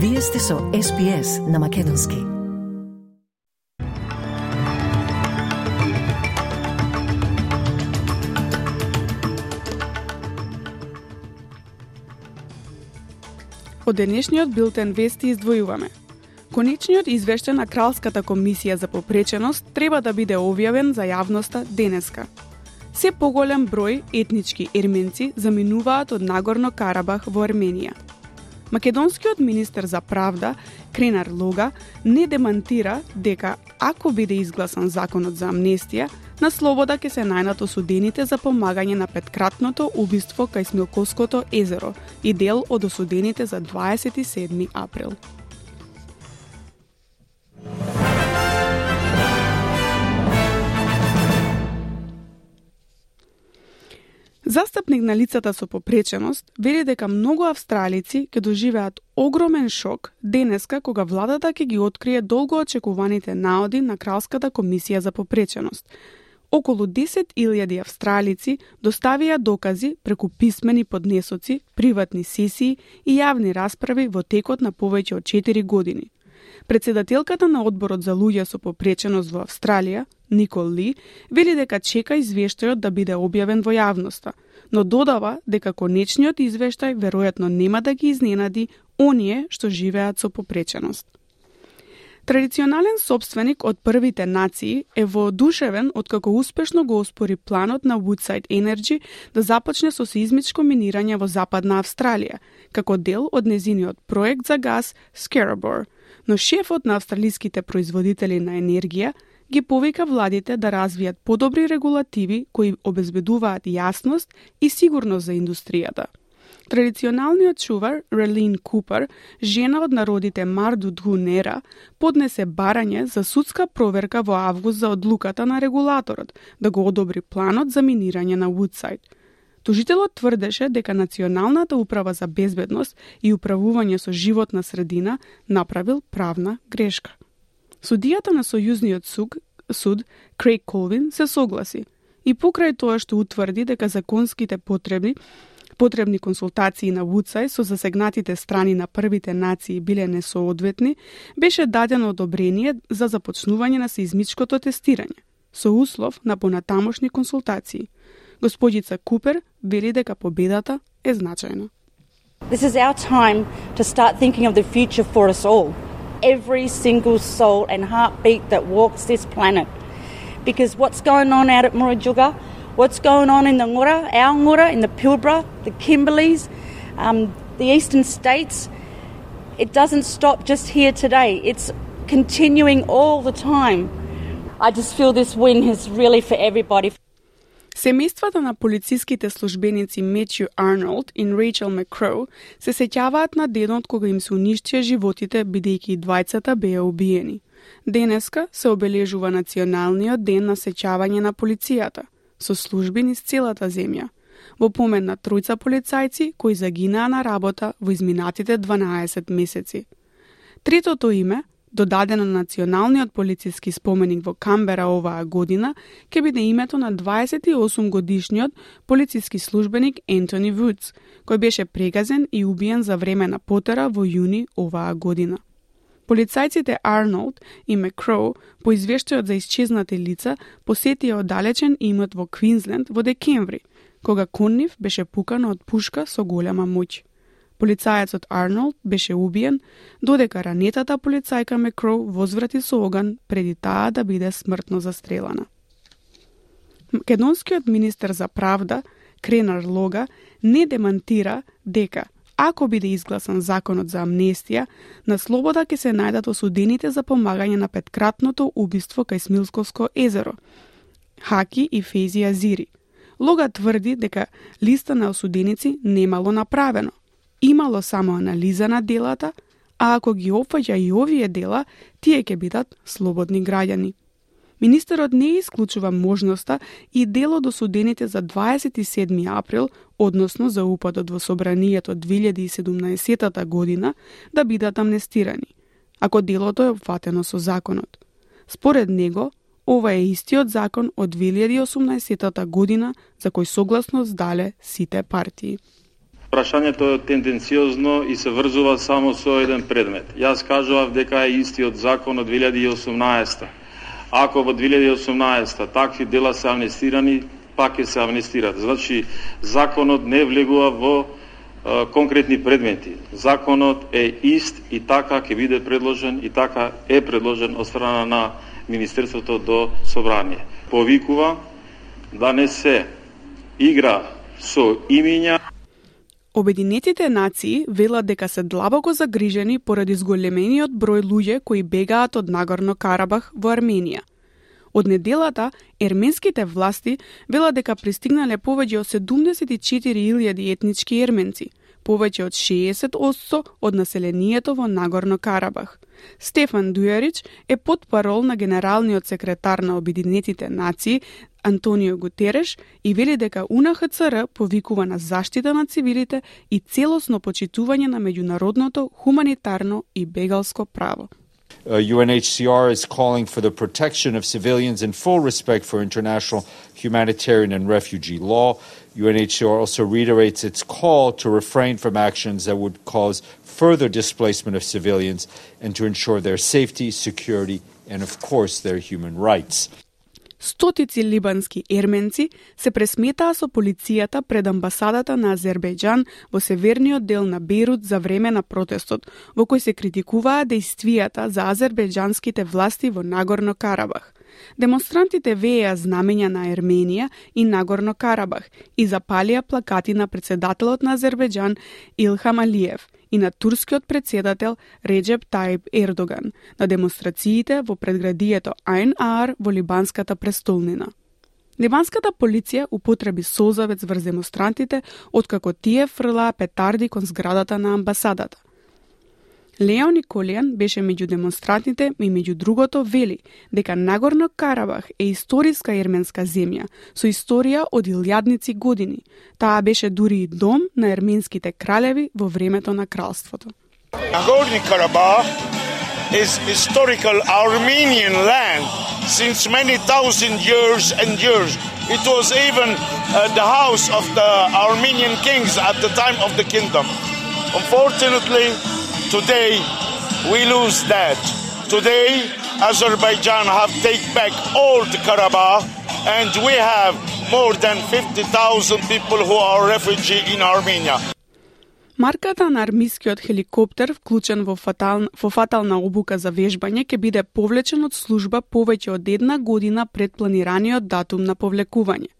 Вие сте со SPS на Македонски. Од денешниот билтен вести издвојуваме. Конечниот извештај на Кралската комисија за попреченост треба да биде објавен за јавноста денеска. Се поголем број етнички ерменци заминуваат од Нагорно Карабах во Арменија – Македонскиот министер за правда, Кренар Лога, не демантира дека ако биде изгласан законот за амнестија, на слобода ќе се најнат осудените за помагање на петкратното убиство кај Смилковското езеро и дел од осудените за 27 април. Застапник на лицата со попреченост вели дека многу австралици ќе доживеат огромен шок денеска кога владата ќе ги открие долго очекуваните наоди на Кралската комисија за попреченост. Околу 10.000 австралици доставија докази преку писмени поднесоци, приватни сесии и јавни расправи во текот на повеќе од 4 години. Председателката на одборот за луѓе со попреченост во Австралија, Никол Ли, вели дека чека извештајот да биде објавен во јавноста, но додава дека конечниот извештај веројатно нема да ги изненади оние што живеат со попреченост. Традиционален собственик од првите нации е воодушевен откако успешно го оспори планот на Woodside Energy да започне со сеизмичко минирање во Западна Австралија, како дел од незиниот проект за газ Scarborough, но шефот на австралиските производители на енергија ги повика владите да развијат подобри регулативи кои обезбедуваат јасност и сигурност за индустријата. Традиционалниот чувар Релин Купер, жена од народите Марду Дгунера, поднесе барање за судска проверка во август за одлуката на регулаторот да го одобри планот за минирање на Вудсайд. Тужителот тврдеше дека Националната управа за безбедност и управување со животна средина направил правна грешка. Судијата на Сојузниот суд, суд Крейг Колвин се согласи и покрај тоа што утврди дека законските потребни потребни консултации на Вудсај со засегнатите страни на првите нации биле несоодветни, беше дадено одобрение за започнување на сеизмичкото тестирање, со услов на понатамошни консултации. Господица Купер вели дека победата е значајна. This is our time to start thinking of the future for us all. every single soul and heartbeat that walks this planet. Because what's going on out at Murujuga, what's going on in the Ngura, our Ngura, in the Pilbara, the Kimberleys, um, the eastern states, it doesn't stop just here today. It's continuing all the time. I just feel this win is really for everybody. Семејствата на полициските службеници Метју Арнолд и Рейчел Макроу се сеќаваат на денот кога им се уништија животите бидејќи двајцата беа убиени. Денеска се обележува националниот ден на сеќавање на полицијата, со служби низ целата земја, во помен на тројца полицајци кои загинаа на работа во изминатите 12 месеци. Третото име додадено на националниот полициски споменик во Камбера оваа година, ќе биде името на 28 годишниот полициски службеник Ентони Вудс, кој беше прегазен и убиен за време на потера во јуни оваа година. Полицајците Арнолд и Мекроу по извештајот за исчезнати лица посетија оддалечен имот во Квинсленд во декември, кога кон нив беше пукано од пушка со голема моќ. Полицајецот Арнолд беше убиен, додека ранетата полицајка Мекроу возврати со оган преди таа да биде смртно застрелана. Македонскиот министер за правда, Кренар Лога, не демантира дека ако биде изгласан законот за амнестија, на слобода ќе се најдат осудените за помагање на петкратното убиство кај Смилсковско езеро, Хаки и Фези Зири. Лога тврди дека листа на осуденици немало направено, имало само анализа на делата, а ако ги опфаќа и овие дела, тие ќе бидат слободни граѓани. Министерот не исклучува можноста и дело до судените за 27 април, односно за упадот во собранието 2017 година, да бидат амнестирани, ако делото е опфатено со законот. Според него, ова е истиот закон од 2018 година за кој согласно здале сите партии. Прашањето е тенденциозно и се врзува само со еден предмет. Јас кажував дека е истиот закон од 2018 Ако во 2018 такви дела се амнестирани, пак ќе се амнестират. Значи, законот не влегува во е, конкретни предмети. Законот е ист и така ќе биде предложен и така е предложен од страна на Министерството до Собрание. Повикува да не се игра со имиња Обединетите нации велат дека се длабоко загрижени поради зголемениот број луѓе кои бегаат од Нагорно Карабах во Арменија. Од неделата, ерменските власти велат дека пристигнале повеќе од 74.000 етнички ерменци, повеќе од 60% од населението во Нагорно Карабах. Стефан Дујарич е подпарол на генералниот секретар на Обединетите нации Антонио Гутереш и вели дека УНХЦР повикува на заштита на цивилите и целосно почитување на меѓународното хуманитарно и бегалско право. Uh, UNHCR is calling for the protection of civilians and full respect for international humanitarian and refugee law. UNHCR also reiterates its call to refrain from actions that would cause further displacement of civilians and to ensure their safety, security, and, of course, their human rights. Стотици либански ерменци се пресметаа со полицијата пред амбасадата на Азербејџан во северниот дел на Бейрут за време на протестот, во кој се критикуваа действијата за азербејџанските власти во Нагорно Карабах. Демонстрантите вееа знамења на Ерменија и Нагорно Карабах и запалија плакати на председателот на Азербејџан Илхам Алиев – и на турскиот председател Реджеп Тајб Ердоган на демонстрациите во предградието Айн Аар во либанската престолнина. Либанската полиција употреби созавец врз демонстрантите откако тие фрлаа петарди кон зградата на амбасадата. Лео Николијан беше меѓу демонстрантите и меѓу другото вели дека Нагорно Карабах е историска ерменска земја со историја од илјадници години. Таа беше дури и дом на ерменските кралеви во времето на кралството. Нагорно Карабах is historical Armenian land since many thousand years and years. It was even uh, the house of the Armenian kings at the time of the kingdom. Unfortunately, Today, we lose that. Today, Azerbaijan have take back old Karabakh, and we have more than 50,000 people who are refugee in Armenia. Марката на армискиот хеликоптер, вклучен во, фатал, во фатална обука за вежбање, ќе биде повлечен од служба повеќе од една година пред планираниот датум на повлекување.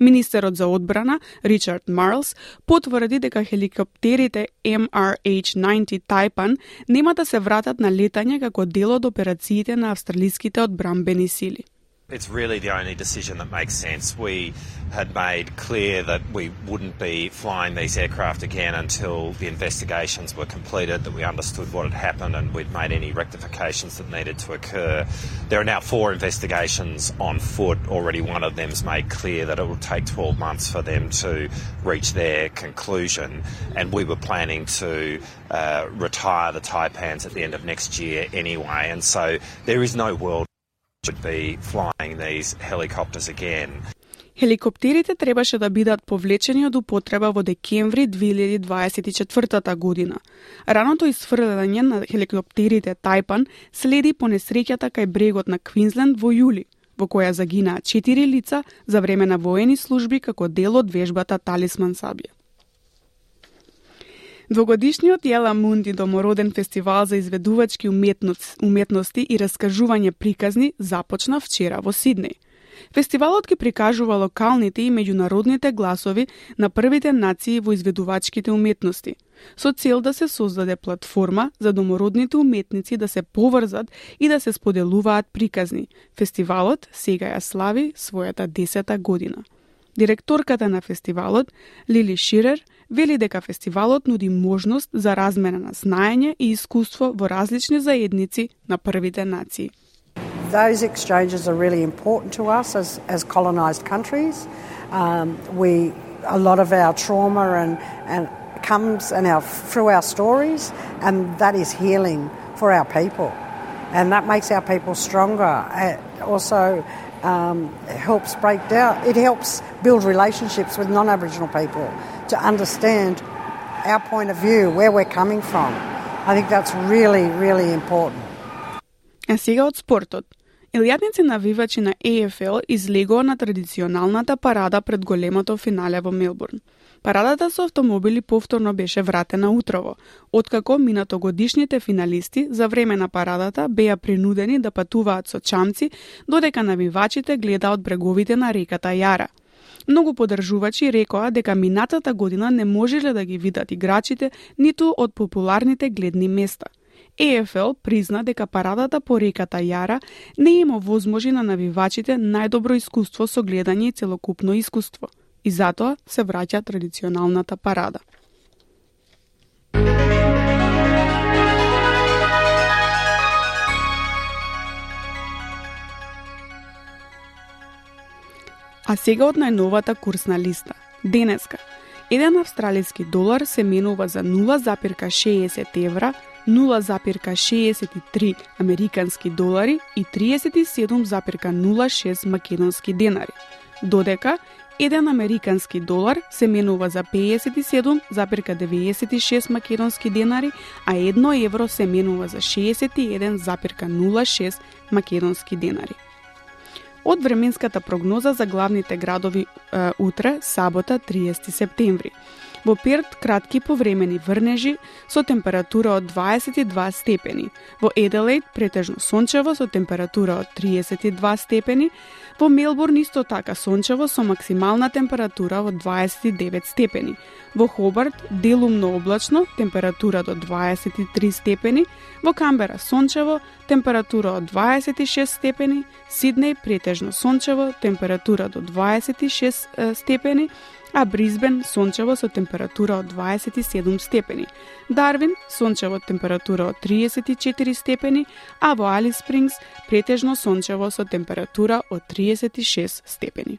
Министерот за одбрана, Ричард Марлс, потврди дека хеликоптерите MRH-90 Taipan нема да се вратат на летање како дел од операциите на австралиските одбрамбени сили. It's really the only decision that makes sense. We had made clear that we wouldn't be flying these aircraft again until the investigations were completed, that we understood what had happened, and we'd made any rectifications that needed to occur. There are now four investigations on foot. Already one of them's made clear that it will take 12 months for them to reach their conclusion, and we were planning to uh, retire the Taipans at the end of next year anyway. And so there is no world should be flying these helicopters again. Хеликоптерите требаше да бидат повлечени од употреба во декември 2024 година. Раното исфрлење на хеликоптерите Тайпан следи по несреќата кај брегот на Квинсленд во јули, во која загинаа четири лица за време на воени служби како дел од вежбата Талисман Сабија. Двогодишниот Јела Мунди домороден фестивал за изведувачки уметности и раскажување приказни започна вчера во Сиднеј. Фестивалот ги прикажува локалните и меѓународните гласови на првите нации во изведувачките уметности, со цел да се создаде платформа за домородните уметници да се поврзат и да се споделуваат приказни. Фестивалот сега ја слави својата десета година. Директорката на фестивалот, Лили Ширер, вели дека фестивалот нуди можност за размена на знаење и искуство во различни заедници на првите нации. Those exchanges are really important to us as, as colonized countries. Um, we, a lot of our trauma and, and comes and our, through our stories, and that is healing for our people. And that makes our people stronger. It also um, helps break down, it helps build relationships with non Aboriginal people to understand our point of view, where we're coming from. I think that's really, really important. А сега од спортот. Илјадници навивачи на ЕФЛ излегоа на традиционалната парада пред големото финале во Мелбурн. Парадата со автомобили повторно беше вратена утрово, откако минатогодишните финалисти за време на парадата беа принудени да патуваат со чамци, додека навивачите гледаат бреговите на реката Јара. Многу подржувачи рекоа дека минатата година не можеле да ги видат играчите ниту од популарните гледни места – ЕФЛ призна дека парадата по реката Јара не има возможи на навивачите најдобро искуство со гледање и целокупно искуство и затоа се враќа традиционалната парада. А сега од најновата курсна листа. Денеска, еден австралиски долар се менува за 0,60 евра, 0,63 американски долари и 37,06 македонски денари, додека еден американски долар се менува за 57,96 македонски денари, а едно евро се менува за 61,06 македонски денари. Од временската прогноза за главните градови е, утре, сабота, 30 септември. Во Перт кратки повремени врнежи со температура од 22 степени. Во Еделейд претежно сончево со температура од 32 степени. Во Мелбурн исто така сончево со максимална температура од 29 степени. Во Хобарт делумно облачно, температура до 23 степени. Во Камбера сончево, температура од 26 степени. Сиднеј претежно сончево, температура до 26 степени а Бризбен сончево со температура од 27 степени, Дарвин сончево температура од 34 степени, а во Алис Спрингс претежно сончево со температура од 36 степени.